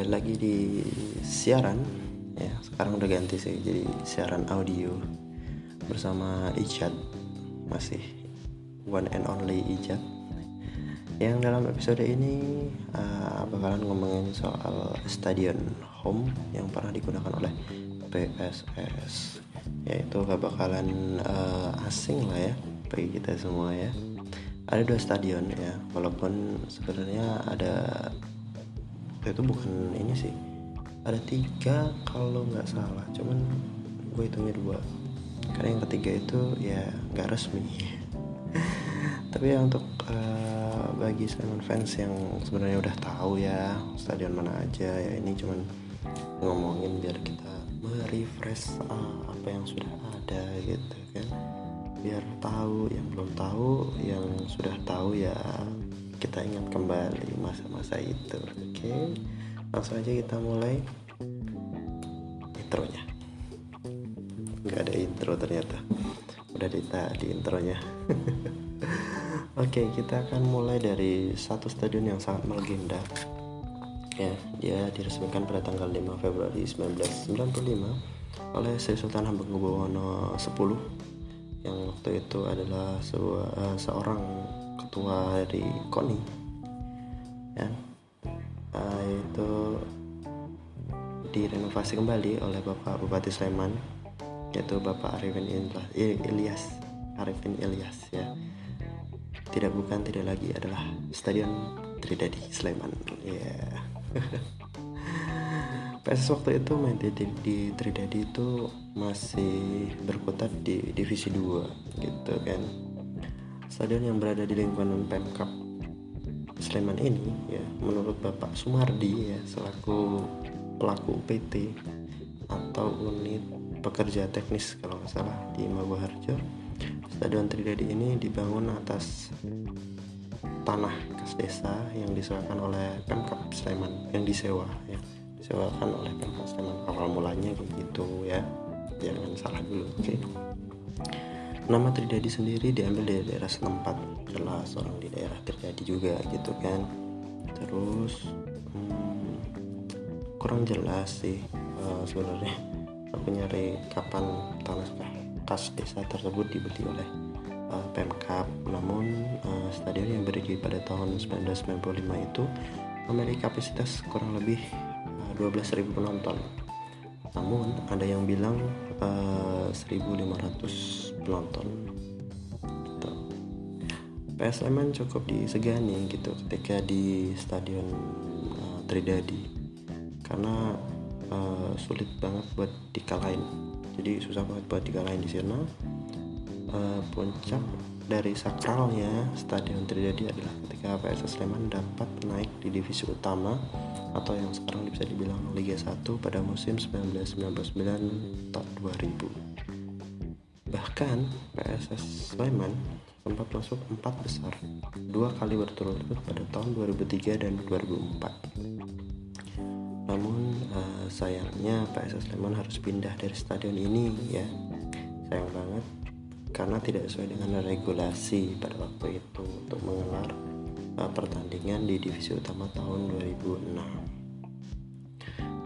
kembali lagi di siaran. Ya sekarang udah ganti sih jadi siaran audio bersama Ijat masih one and only Ijat yang dalam episode ini uh, bakalan ngomongin soal stadion home yang pernah digunakan oleh PSS yaitu gak bakalan uh, asing lah ya bagi kita semua ya. Ada dua stadion ya walaupun sebenarnya ada itu bukan ini sih. Ada tiga kalau nggak salah. Cuman gue hitungnya dua. Karena yang ketiga itu ya nggak resmi. Tapi ya untuk uh, bagi Simon fans yang sebenarnya udah tahu ya stadion mana aja ya ini cuman ngomongin biar kita merefresh uh, apa yang sudah ada gitu kan. Biar tahu yang belum tahu yang sudah tahu ya kita ingat kembali masa-masa itu. Oke okay? langsung aja kita mulai intronya. Nggak ada intro ternyata. Udah di, di intronya. Oke okay, kita akan mulai dari satu stadion yang sangat melegenda. Ya dia diresmikan pada tanggal 5 Februari 1995 oleh Sri Sultan Hamengkubuwono X yang waktu itu adalah sebuah, uh, seorang ketua dari KONI. Ya. Uh, itu direnovasi kembali oleh Bapak Bupati Sleman yaitu Bapak Arifin Ilyas Arifin Ilyas ya. Tidak bukan tidak lagi adalah Stadion Tridadi Sleman ya. Yeah. PSS waktu itu main di, di, di Tridadi itu masih berkutat di divisi 2 gitu kan stadion yang berada di lingkungan Pemkap Sleman ini ya menurut Bapak Sumardi ya selaku pelaku PT atau unit pekerja teknis kalau nggak salah di Maguharjo Stadion Tridadi ini dibangun atas tanah kas desa yang disewakan oleh Pemkap Sleman yang disewa ya disewakan oleh Pemkap Sleman awal mulanya kayak gitu ya jangan salah dulu oke okay? Nama Tridadi sendiri diambil dari daerah setempat. Jelas orang di daerah terjadi juga gitu kan. Terus hmm, kurang jelas sih uh, sebenarnya aku nyari kapan tanah kas desa tersebut dibeli oleh uh, Pemkap. Namun uh, stadion yang berdiri pada tahun 1995 itu memiliki kapasitas kurang lebih uh, 12.000 penonton. Namun ada yang bilang uh, 1500 penonton gitu. PS Sleman cukup disegani gitu ketika di stadion uh, Tridadi. Karena uh, sulit banget buat dikalahin. Jadi susah banget buat dikalahin di sana. Uh, puncak dari sakralnya stadion Tridadi adalah ketika PSS Sleman dapat naik di divisi utama atau yang sekarang bisa dibilang Liga 1 pada musim 1999 tak 2000 bahkan PSS Sleman sempat masuk empat besar dua kali berturut-turut pada tahun 2003 dan 2004 namun uh, sayangnya PSS Sleman harus pindah dari stadion ini ya. Sayang banget karena tidak sesuai dengan regulasi pada waktu itu untuk menggelar uh, pertandingan di divisi utama tahun 2006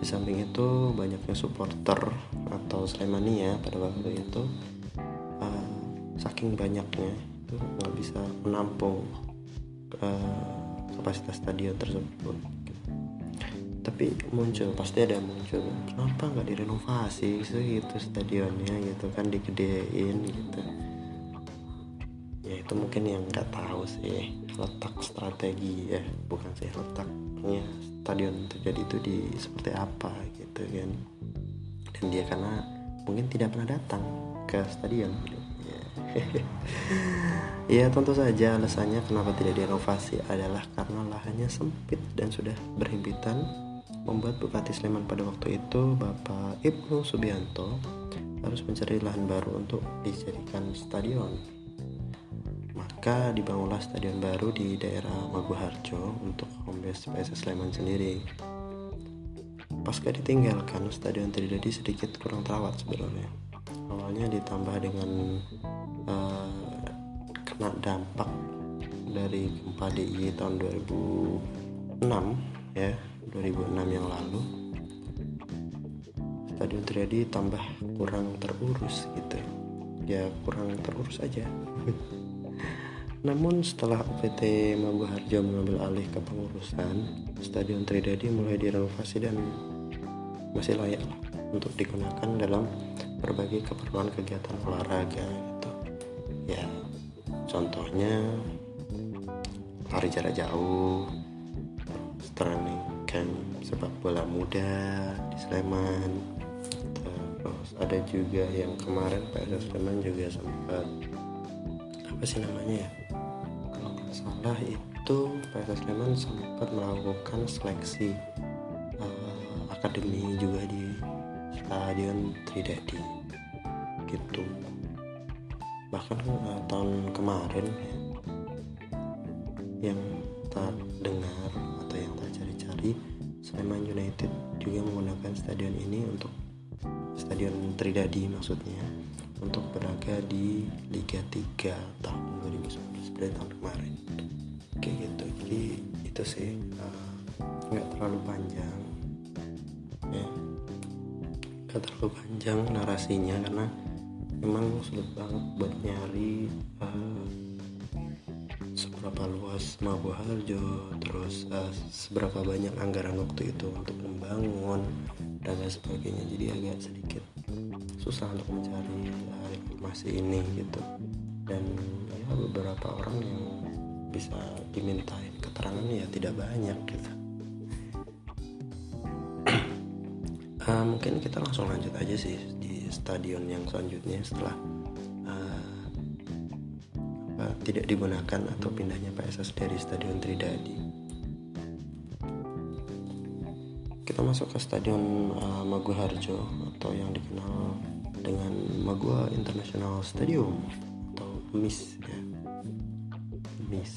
di samping itu banyaknya supporter atau Slemania pada waktu itu saking banyaknya itu nggak bisa menampung uh, kapasitas stadion tersebut tapi muncul pasti ada muncul kenapa nggak direnovasi? Gitu stadionnya gitu kan digedein gitu. Ya itu mungkin yang nggak tahu sih letak strategi ya bukan sih letaknya stadion terjadi itu di seperti apa gitu kan. Dan dia karena mungkin tidak pernah datang ke stadion ya, ya tentu saja alasannya kenapa tidak direnovasi adalah karena lahannya sempit dan sudah berhimpitan membuat Bupati Sleman pada waktu itu Bapak Ibnu Subianto harus mencari lahan baru untuk dijadikan stadion. Maka dibangunlah stadion baru di daerah Maguharjo untuk home base PSS Sleman sendiri. Pasca ditinggalkan, stadion Tridadi sedikit kurang terawat sebenarnya. Awalnya ditambah dengan dampak dari gempa DIY tahun 2006 ya 2006 yang lalu. Stadion Triadi tambah kurang terurus gitu. Ya kurang terurus aja. Namun setelah UPT Mabu Harjo mengambil alih ke pengurusan Stadion Tridadi mulai direnovasi dan masih layak untuk digunakan dalam berbagai keperluan kegiatan olahraga gitu. Ya contohnya lari jarak jauh training camp sepak bola muda di Sleman. Terus ada juga yang kemarin PSS Sleman juga sempat apa sih namanya ya? Kalau nggak salah itu PSS Sleman sempat melakukan seleksi uh, akademi juga di stadion Tridadi. Gitu bahkan uh, tahun kemarin ya, yang tak dengar atau yang tak cari-cari Sleman United juga menggunakan stadion ini untuk stadion Tridadi maksudnya untuk berlaga di Liga 3 tahun 2019 pada tahun kemarin. Kayak gitu. Jadi itu sih uh, nggak uh, terlalu panjang. Ya. Nggak terlalu panjang narasinya karena memang sulit banget buat nyari uh, seberapa luas Mabu Harjo terus uh, seberapa banyak anggaran waktu itu untuk membangun dan lain sebagainya. Jadi agak sedikit susah untuk mencari uh, informasi ini gitu. Dan ya beberapa orang yang bisa dimintain keterangan ya tidak banyak gitu uh, mungkin kita langsung lanjut aja sih di stadion yang selanjutnya setelah uh, apa, tidak digunakan atau pindahnya PSS dari stadion Tridadi. Kita masuk ke stadion uh, Magu Harjo atau yang dikenal dengan Magua International Stadium atau MIS ya. MIS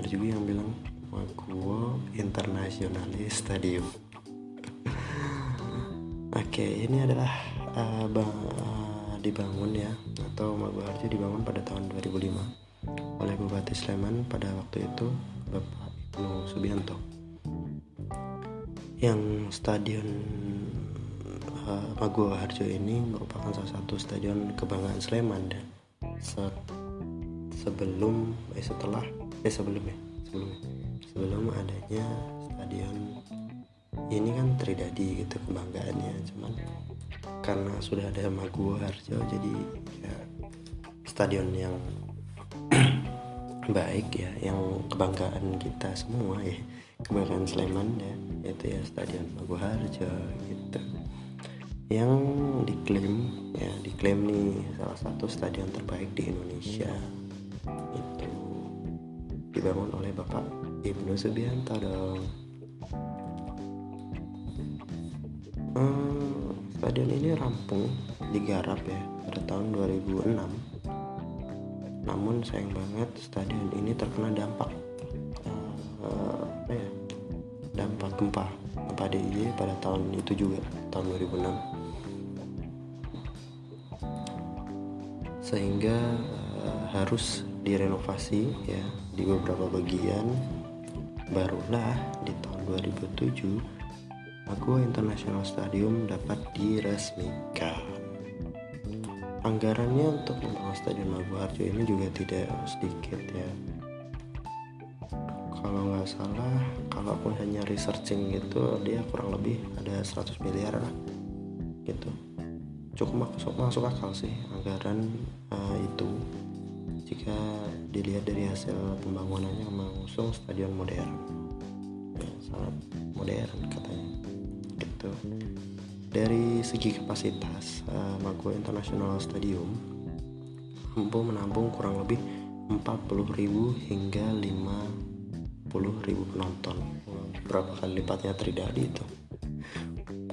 ada juga yang bilang Magua International Stadium oke ini adalah uh, uh, dibangun ya atau Magua Harjo dibangun pada tahun 2005 oleh Bupati Sleman pada waktu itu Bapak Ibnu Subianto. Yang stadion uh, Maguwo Harjo ini merupakan salah satu stadion kebanggaan Sleman dan se sebelum eh setelah eh sebelum ya sebelum sebelum adanya stadion ini kan Tridadi gitu kebanggaannya. Cuman karena sudah ada Maguwo Harjo jadi ya stadion yang baik ya yang kebanggaan kita semua ya. Kebanggaan Sleman ya yaitu ya Stadion Magu Harjo gitu. Yang diklaim ya diklaim nih salah satu stadion terbaik di Indonesia. Itu dibangun oleh Bapak Ibnu Subianto dong hmm, stadion ini rampung digarap ya pada tahun 2006 namun sayang banget stadion ini terkena dampak uh, apa ya dampak gempa gempa DIY pada tahun itu juga tahun 2006 sehingga uh, harus direnovasi ya di beberapa bagian. Barulah di tahun 2007 Aqua International Stadium dapat diresmikan. Anggarannya untuk membangun stadion Magu Harjo ini juga tidak sedikit ya. Kalau nggak salah kalaupun hanya researching gitu dia kurang lebih ada 100 miliar lah gitu. Cukup masuk masuk akal sih anggaran uh, itu. Jika dilihat dari hasil pembangunannya mengusung stadion modern. Ya, sangat modern katanya gitu. Dari segi kapasitas uh, International Stadium mampu menampung kurang lebih 40.000 hingga 5 ribu penonton. Berapa kali lipatnya Tridadi itu?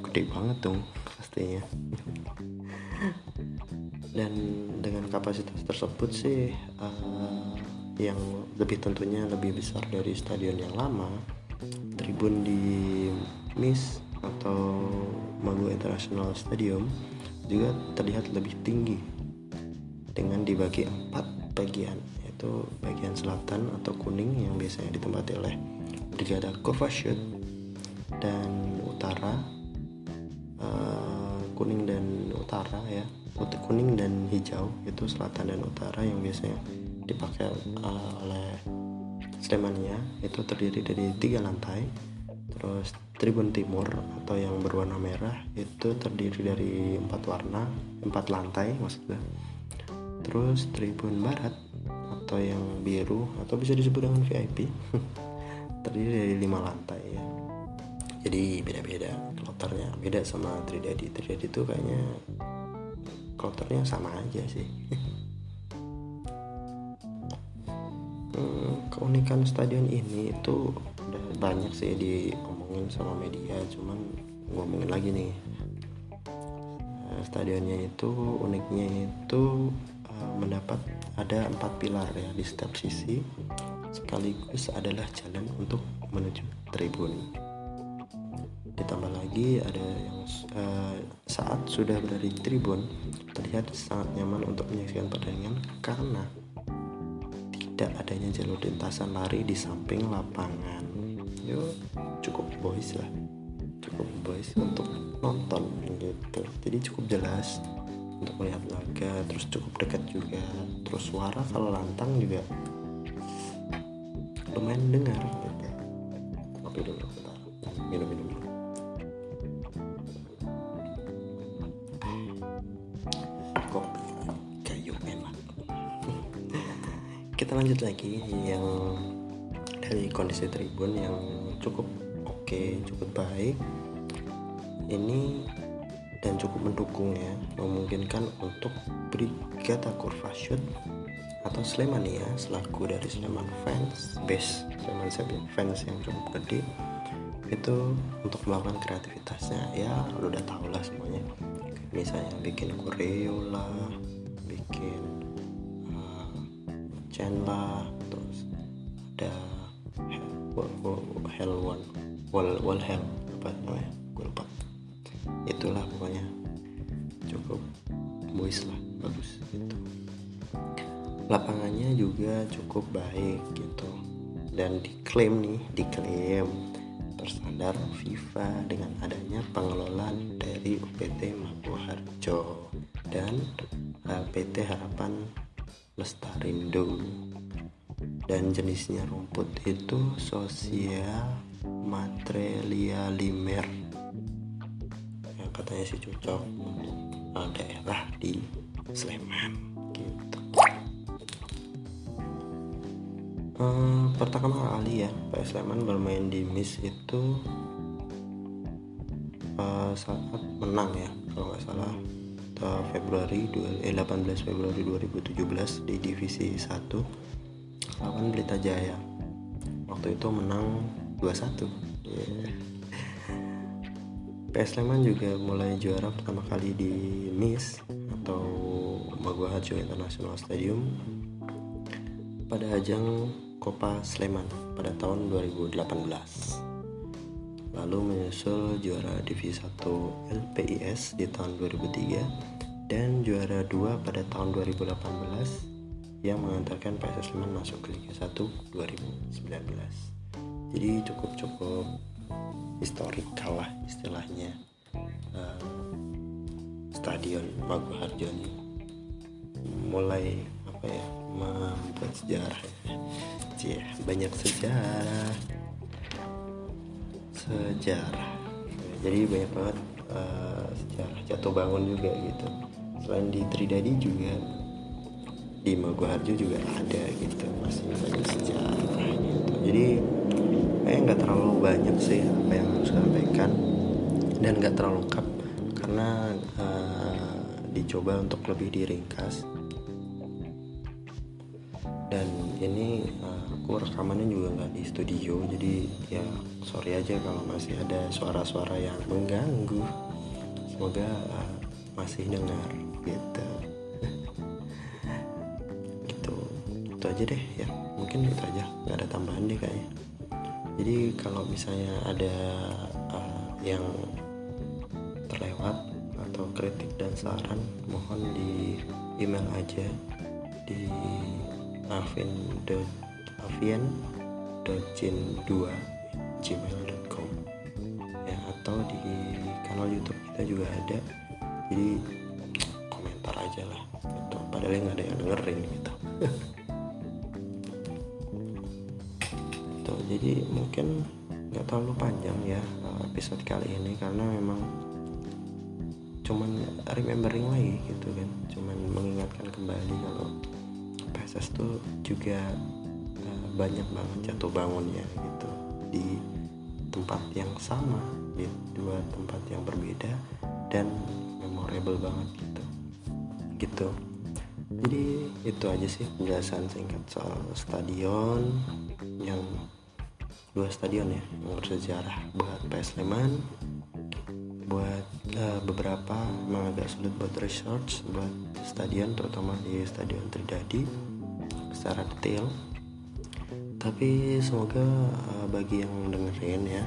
Gede banget dong pastinya. Dan dengan kapasitas tersebut sih uh, yang lebih tentunya lebih besar dari stadion yang lama tribun di MIS atau Magu International Stadium juga terlihat lebih tinggi dengan dibagi empat bagian yaitu bagian selatan atau kuning yang biasanya ditempati oleh Brigada Shoot dan Utara uh, kuning dan utara ya putih kuning dan hijau itu selatan dan utara yang biasanya dipakai uh, oleh Slemania itu terdiri dari tiga lantai terus tribun timur atau yang berwarna merah itu terdiri dari empat warna empat lantai maksudnya. Terus tribun barat atau yang biru atau bisa disebut dengan VIP terdiri dari lima lantai ya. Jadi beda-beda kloternya beda sama Tridadi. Tridadi itu kayaknya kloternya sama aja sih. Hmm, keunikan stadion ini itu banyak sih diomongin sama media cuman ngomongin lagi nih. Eh, stadionnya itu uniknya itu uh, mendapat ada empat pilar ya di setiap sisi. Sekaligus adalah jalan untuk menuju tribun. Ditambah lagi ada yang uh, saat sudah berada di tribun terlihat sangat nyaman untuk menyaksikan pertandingan karena tidak adanya jalur lintasan lari di samping lapangan. Yo cukup boys lah. Cukup boys untuk nonton gitu. Jadi cukup jelas untuk melihat laga terus cukup dekat juga. Terus suara kalau lantang juga lumayan dengar gitu. Kopi dulu minum minum minum kita lanjut lagi yang dari kondisi tribun yang cukup oke cukup baik. Ini dan cukup mendukung ya memungkinkan untuk Brigada Kurvashoot atau Slemania selaku dari Sleman fans base Sleman fans yang cukup gede. Itu untuk melakukan kreativitasnya. Ya lu udah tau lah semuanya. Misalnya bikin koreo lah bikin Chen lah terus ada Hell One Wall Wall Hell apa namanya? Gue lupa. Itulah pokoknya. Cukup boys lah bagus gitu. Lapangannya juga cukup baik gitu. Dan diklaim nih diklaim terstandar FIFA dengan adanya pengelolaan dari UPT Maguharjo dan PT Harapan Lestarindo. Dan jenisnya rumput itu Sosia Matrelialimer. Yang katanya sih cocok untuk uh, daerah di Sleman gitu. Uh, pertama kali ya PS Sleman bermain di MIS itu uh, saat menang ya kalau nggak salah. Februari eh, 18 Februari 2017 di divisi 1 lawan Pelita Jaya waktu itu menang 2-1 yeah. PS Sleman juga mulai juara pertama kali di MIS atau Maguhajo International Stadium pada ajang Copa Sleman pada tahun 2018 lalu menyusul juara Divisi 1 LPIS di tahun 2003 dan juara 2 pada tahun 2018 yang mengantarkan PSS Sleman masuk ke Liga 1 2019 jadi cukup-cukup historikal lah istilahnya. Uh, stadion Magu Harjo ini mulai apa ya membuat sejarah ya. banyak sejarah. Sejarah. Jadi banyak banget uh, sejarah jatuh bangun juga gitu. Selain di Tridadi juga di Maguharjo juga ada gitu masih banyak sejarah gitu. Jadi kayak nggak terlalu banyak sih apa yang harus sampaikan dan nggak terlalu lengkap karena uh, dicoba untuk lebih diringkas. Dan ini uh, aku rekamannya juga nggak di studio jadi ya sorry aja kalau masih ada suara-suara yang mengganggu. Semoga uh, masih dengar gitu. Gitu. Itu aja deh ya. Mungkin itu aja. Nggak ada tambahan deh kayaknya jadi kalau misalnya ada uh, yang terlewat atau kritik dan saran mohon di email aja di avin j.jin2 gmail.com ya atau di kanal YouTube kita juga ada. Jadi komentar aja lah. Gitu padahal nggak ada yang dengerin gitu episode kali ini karena memang cuman remembering lagi gitu kan. Cuman mengingatkan kembali kalau PSS tuh juga uh, banyak banget jatuh bangunnya gitu. Di tempat yang sama di dua tempat yang berbeda dan memorable banget gitu. Gitu. Jadi itu aja sih penjelasan singkat soal stadion yang dua stadion ya yang bersejarah buat PS Sleman buat uh, beberapa memang agak sulit buat research buat stadion terutama di stadion Tridadi secara detail. Tapi semoga uh, bagi yang dengerin ya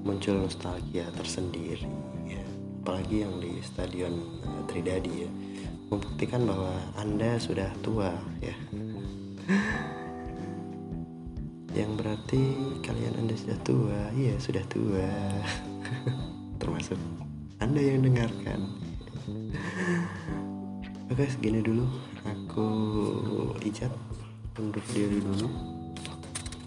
muncul nostalgia tersendiri ya. Apalagi yang di stadion uh, Tridadi ya. Membuktikan bahwa anda sudah tua ya yang berarti kalian anda sudah tua? Iya sudah tua. Termasuk anda yang dengarkan. Oke segini dulu. Aku Icat undur diri dulu.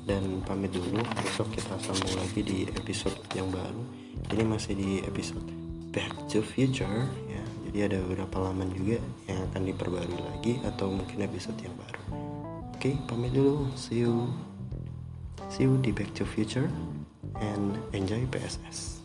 Dan pamit dulu. Besok kita sambung lagi di episode yang baru. Ini masih di episode Back to Future ya. Jadi ada beberapa laman juga yang akan diperbarui lagi atau mungkin episode yang baru. Oke pamit dulu. See you see you di Back to Future and enjoy PSS